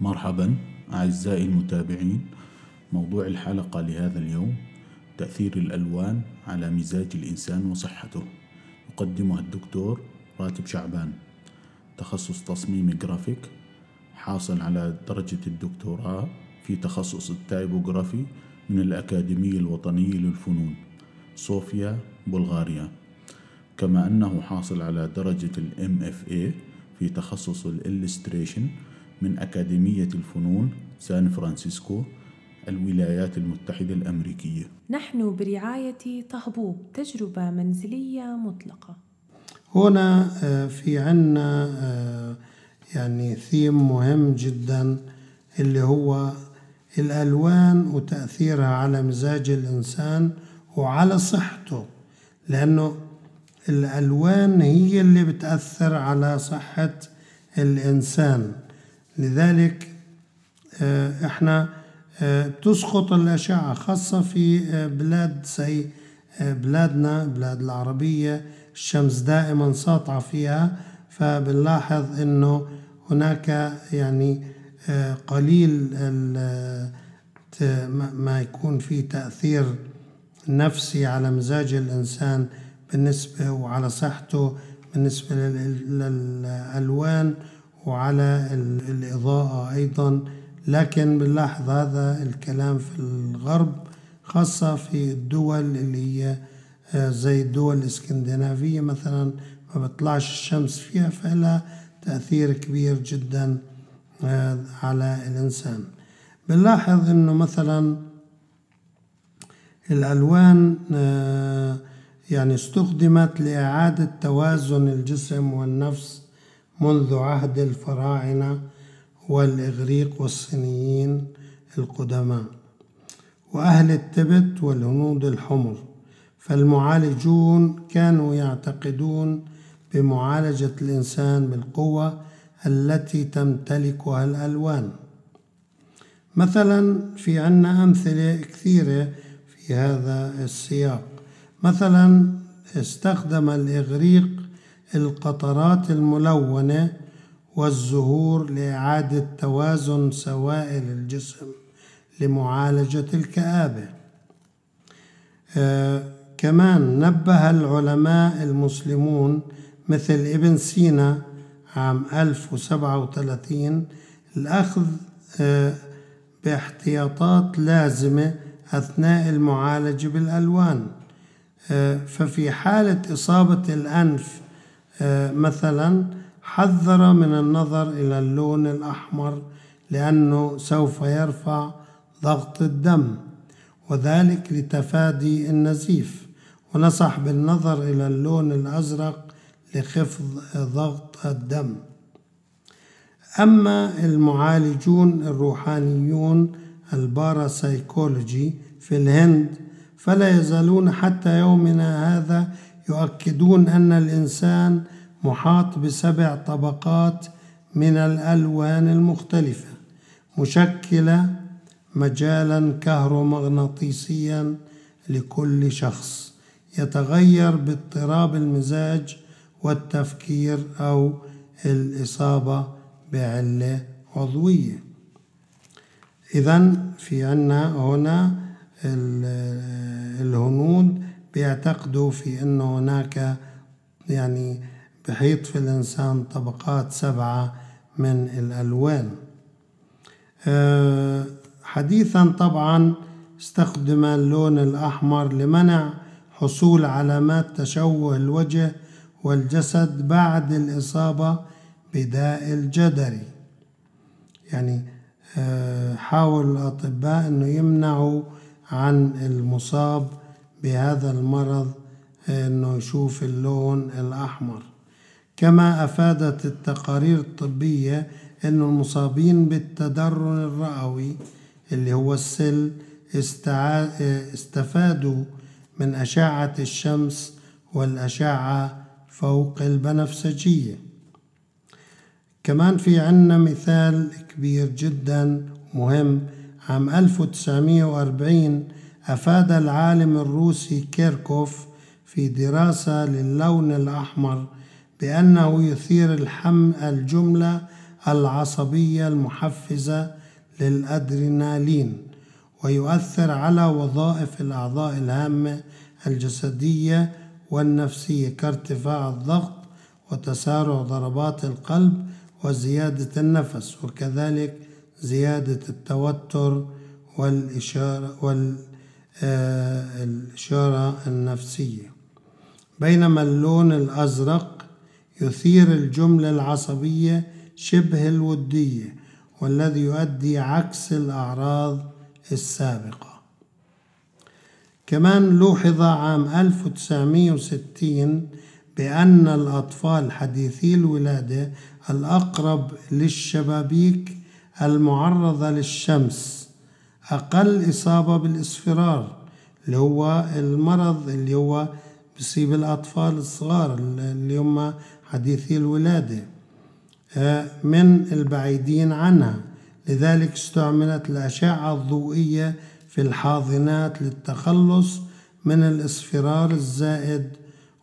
مرحبا أعزائي المتابعين. موضوع الحلقة لهذا اليوم تأثير الألوان على مزاج الإنسان وصحته. يقدمها الدكتور راتب شعبان. تخصص تصميم جرافيك حاصل على درجة الدكتوراه في تخصص ال typography من الأكاديمية الوطنية للفنون صوفيا بلغاريا. كما أنه حاصل على درجة MFA في تخصص ال illustration من أكاديمية الفنون سان فرانسيسكو الولايات المتحدة الأمريكية. نحن برعاية طهبوب تجربة منزلية مطلقة. هنا آه، في عنا آه، يعني ثيم مهم جدا اللي هو الألوان وتأثيرها على مزاج الإنسان وعلى صحته لأنه الألوان هي اللي بتأثر على صحة الإنسان. لذلك آه، إحنا آه، بتسقط الأشعة خاصة في آه، بلاد زي بلادنا بلاد العربية الشمس دائما ساطعة فيها فبنلاحظ إنه هناك يعني قليل ما يكون في تأثير نفسي على مزاج الإنسان بالنسبة وعلى صحته بالنسبة للألوان. وعلى الإضاءة أيضا. لكن بنلاحظ هذا الكلام في الغرب خاصة في الدول اللي هي آه، زي الدول الإسكندنافية مثلا. ما بطلعش الشمس فيها فلها تأثير كبير جدا آه، على الإنسان. بنلاحظ إنه مثلا الألوان آه، يعني استخدمت لإعادة توازن الجسم والنفس منذ عهد الفراعنة والإغريق والصينيين القدماء وأهل التبت والهنود الحمر فالمعالجون كانوا يعتقدون بمعالجة الإنسان بالقوة التي تمتلكها الألوان. مثلا في عنا أمثلة كثيرة في هذا السياق. مثلا استخدم الإغريق القطرات الملونة والزهور لإعادة توازن سوائل الجسم لمعالجة الكآبة. آه كمان نبه العلماء المسلمون مثل ابن سينا عام 1037 الأخذ آه باحتياطات لازمة أثناء المعالجة بالألوان. آه ففي حالة إصابة الأنف مثلا حذر من النظر إلى اللون الأحمر لأنه سوف يرفع ضغط الدم وذلك لتفادي النزيف. ونصح بالنظر إلى اللون الأزرق لخفض ضغط الدم. أما المعالجون الروحانيون الباراسايكولوجي في الهند فلا يزالون حتى يومنا هذا يؤكدون أن الإنسان محاط بسبع طبقات من الألوان المختلفة مشكلة مجالا كهرومغناطيسيا لكل شخص يتغير باضطراب المزاج والتفكير أو الإصابة بعلة عضوية. إذا في عنا هنا الهنود بيعتقدوا في أنه هناك يعني بحيط في الإنسان طبقات سبعة من الألوان. آه، حديثا طبعا استخدم اللون الأحمر لمنع حصول علامات تشوه الوجه والجسد بعد الإصابة بداء الجدري. يعني آه، حاول الأطباء أنه يمنعوا عن المصاب بهذا المرض إنه يشوف اللون الأحمر. كما أفادت التقارير الطبية إنه المصابين بالتدرن الرئوي اللي هو السل استفادوا من أشعة الشمس والأشعة فوق البنفسجية. كمان في عنا مثال كبير جدا مهم. عام 1940 أفاد العالم الروسي كيركوف في دراسة للون الأحمر بأنه يثير الحم الجملة العصبية المحفزة للأدرينالين ويؤثر على وظائف الأعضاء الهامة الجسدية والنفسية كارتفاع الضغط وتسارع ضربات القلب وزيادة النفس وكذلك زيادة التوتر والإشارة والإشارة النفسية. بينما اللون الأزرق يثير الجملة العصبية شبه الودية والذي يؤدي عكس الأعراض السابقة. كمان لوحظ عام 1960 بأن الأطفال حديثي الولادة الأقرب للشبابيك المعرضة للشمس أقل إصابة بالإصفرار اللي هو المرض اللي هو بصيب الأطفال الصغار اللي هم حديثي الولادة. من البعيدين عنها. لذلك استعملت الأشعة الضوئية في الحاضنات للتخلص من الإصفرار الزائد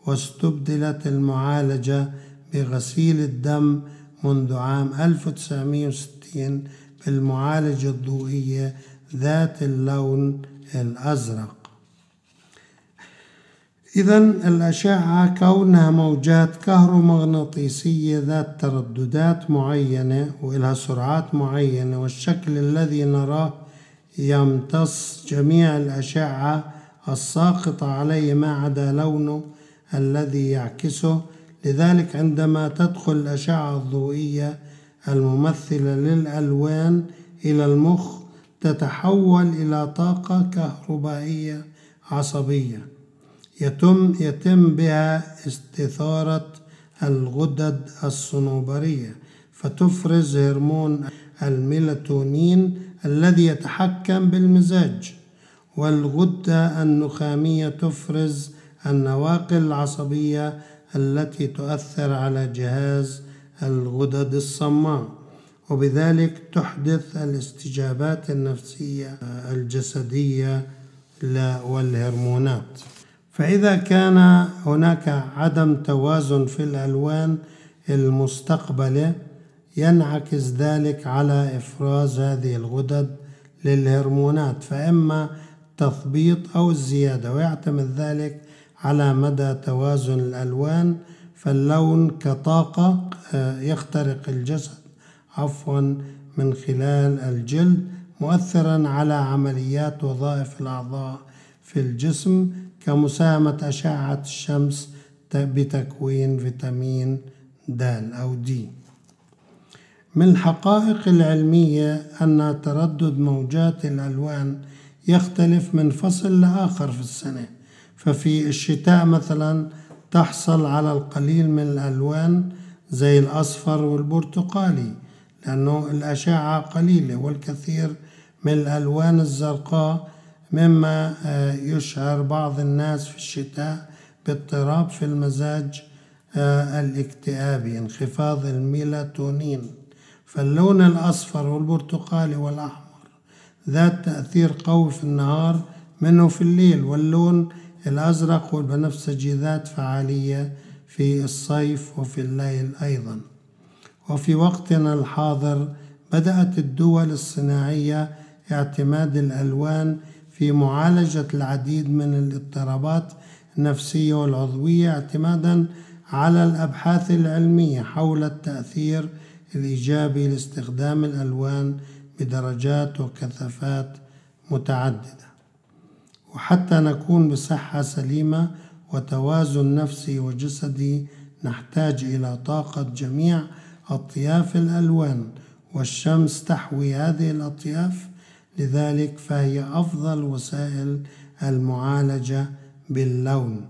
واستبدلت المعالجة بغسيل الدم منذ عام 1960 بالمعالجة الضوئية ذات اللون الأزرق. إذا الأشعة كونها موجات كهرومغناطيسية ذات ترددات معينة وإلها سرعات معينة والشكل الذي نراه يمتص جميع الأشعة الساقطة عليه ما عدا لونه الذي يعكسه. لذلك عندما تدخل الأشعة الضوئية الممثلة للألوان إلى المخ تتحول إلى طاقة كهربائية عصبية. يتم يتم بها استثارة الغدد الصنوبرية فتفرز هرمون الميلاتونين الذي يتحكم بالمزاج والغدة النخامية تفرز النواقل العصبية التي تؤثر على جهاز الغدد الصماء وبذلك تحدث الاستجابات النفسية الجسدية والهرمونات. فإذا كان هناك عدم توازن في الألوان المستقبلة ينعكس ذلك على إفراز هذه الغدد للهرمونات. فإما تثبيط أو الزيادة ويعتمد ذلك على مدى توازن الألوان. فاللون كطاقة يخترق الجسد. عفوا من خلال الجلد مؤثرا على عمليات وظائف الأعضاء في الجسم كمساهمة أشعة الشمس بتكوين فيتامين د أو دي من الحقائق العلمية أن تردد موجات الألوان يختلف من فصل لآخر في السنة. ففي الشتاء مثلا تحصل على القليل من الألوان زي الأصفر والبرتقالي. لأنه الأشعة قليلة والكثير من الألوان الزرقاء مما يشعر بعض الناس في الشتاء باضطراب في المزاج الاكتئابي انخفاض الميلاتونين. فاللون الأصفر والبرتقالي والأحمر ذات تأثير قوي في النهار منه في الليل واللون الأزرق والبنفسجي ذات فعالية في الصيف وفي الليل أيضا. وفي وقتنا الحاضر بدأت الدول الصناعية اعتماد الألوان في معالجة العديد من الاضطرابات النفسية والعضوية اعتمادا على الأبحاث العلمية حول التأثير الإيجابي لاستخدام الألوان بدرجات وكثافات متعددة. وحتى نكون بصحة سليمة وتوازن نفسي وجسدي نحتاج إلى طاقة جميع أطياف الألوان والشمس تحوي هذه الأطياف لذلك فهي أفضل وسائل المعالجة باللون.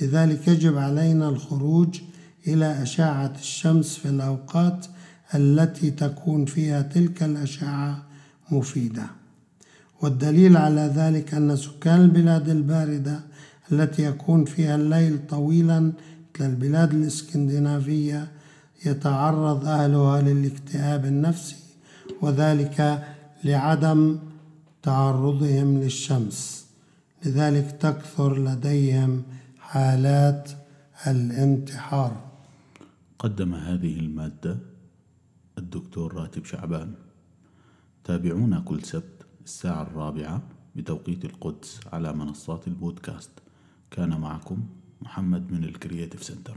لذلك يجب علينا الخروج إلى أشعة الشمس في الأوقات التي تكون فيها تلك الأشعة مفيدة. والدليل على ذلك أن سكان البلاد الباردة التي يكون فيها الليل طويلا مثل البلاد الإسكندنافية يتعرض أهلها للاكتئاب النفسي وذلك لعدم تعرضهم للشمس. لذلك تكثر لديهم حالات الانتحار. قدم هذه المادة الدكتور راتب شعبان. تابعونا كل سبت الساعة الرابعة بتوقيت القدس على منصات البودكاست. كان معكم محمد من ال Creative Center.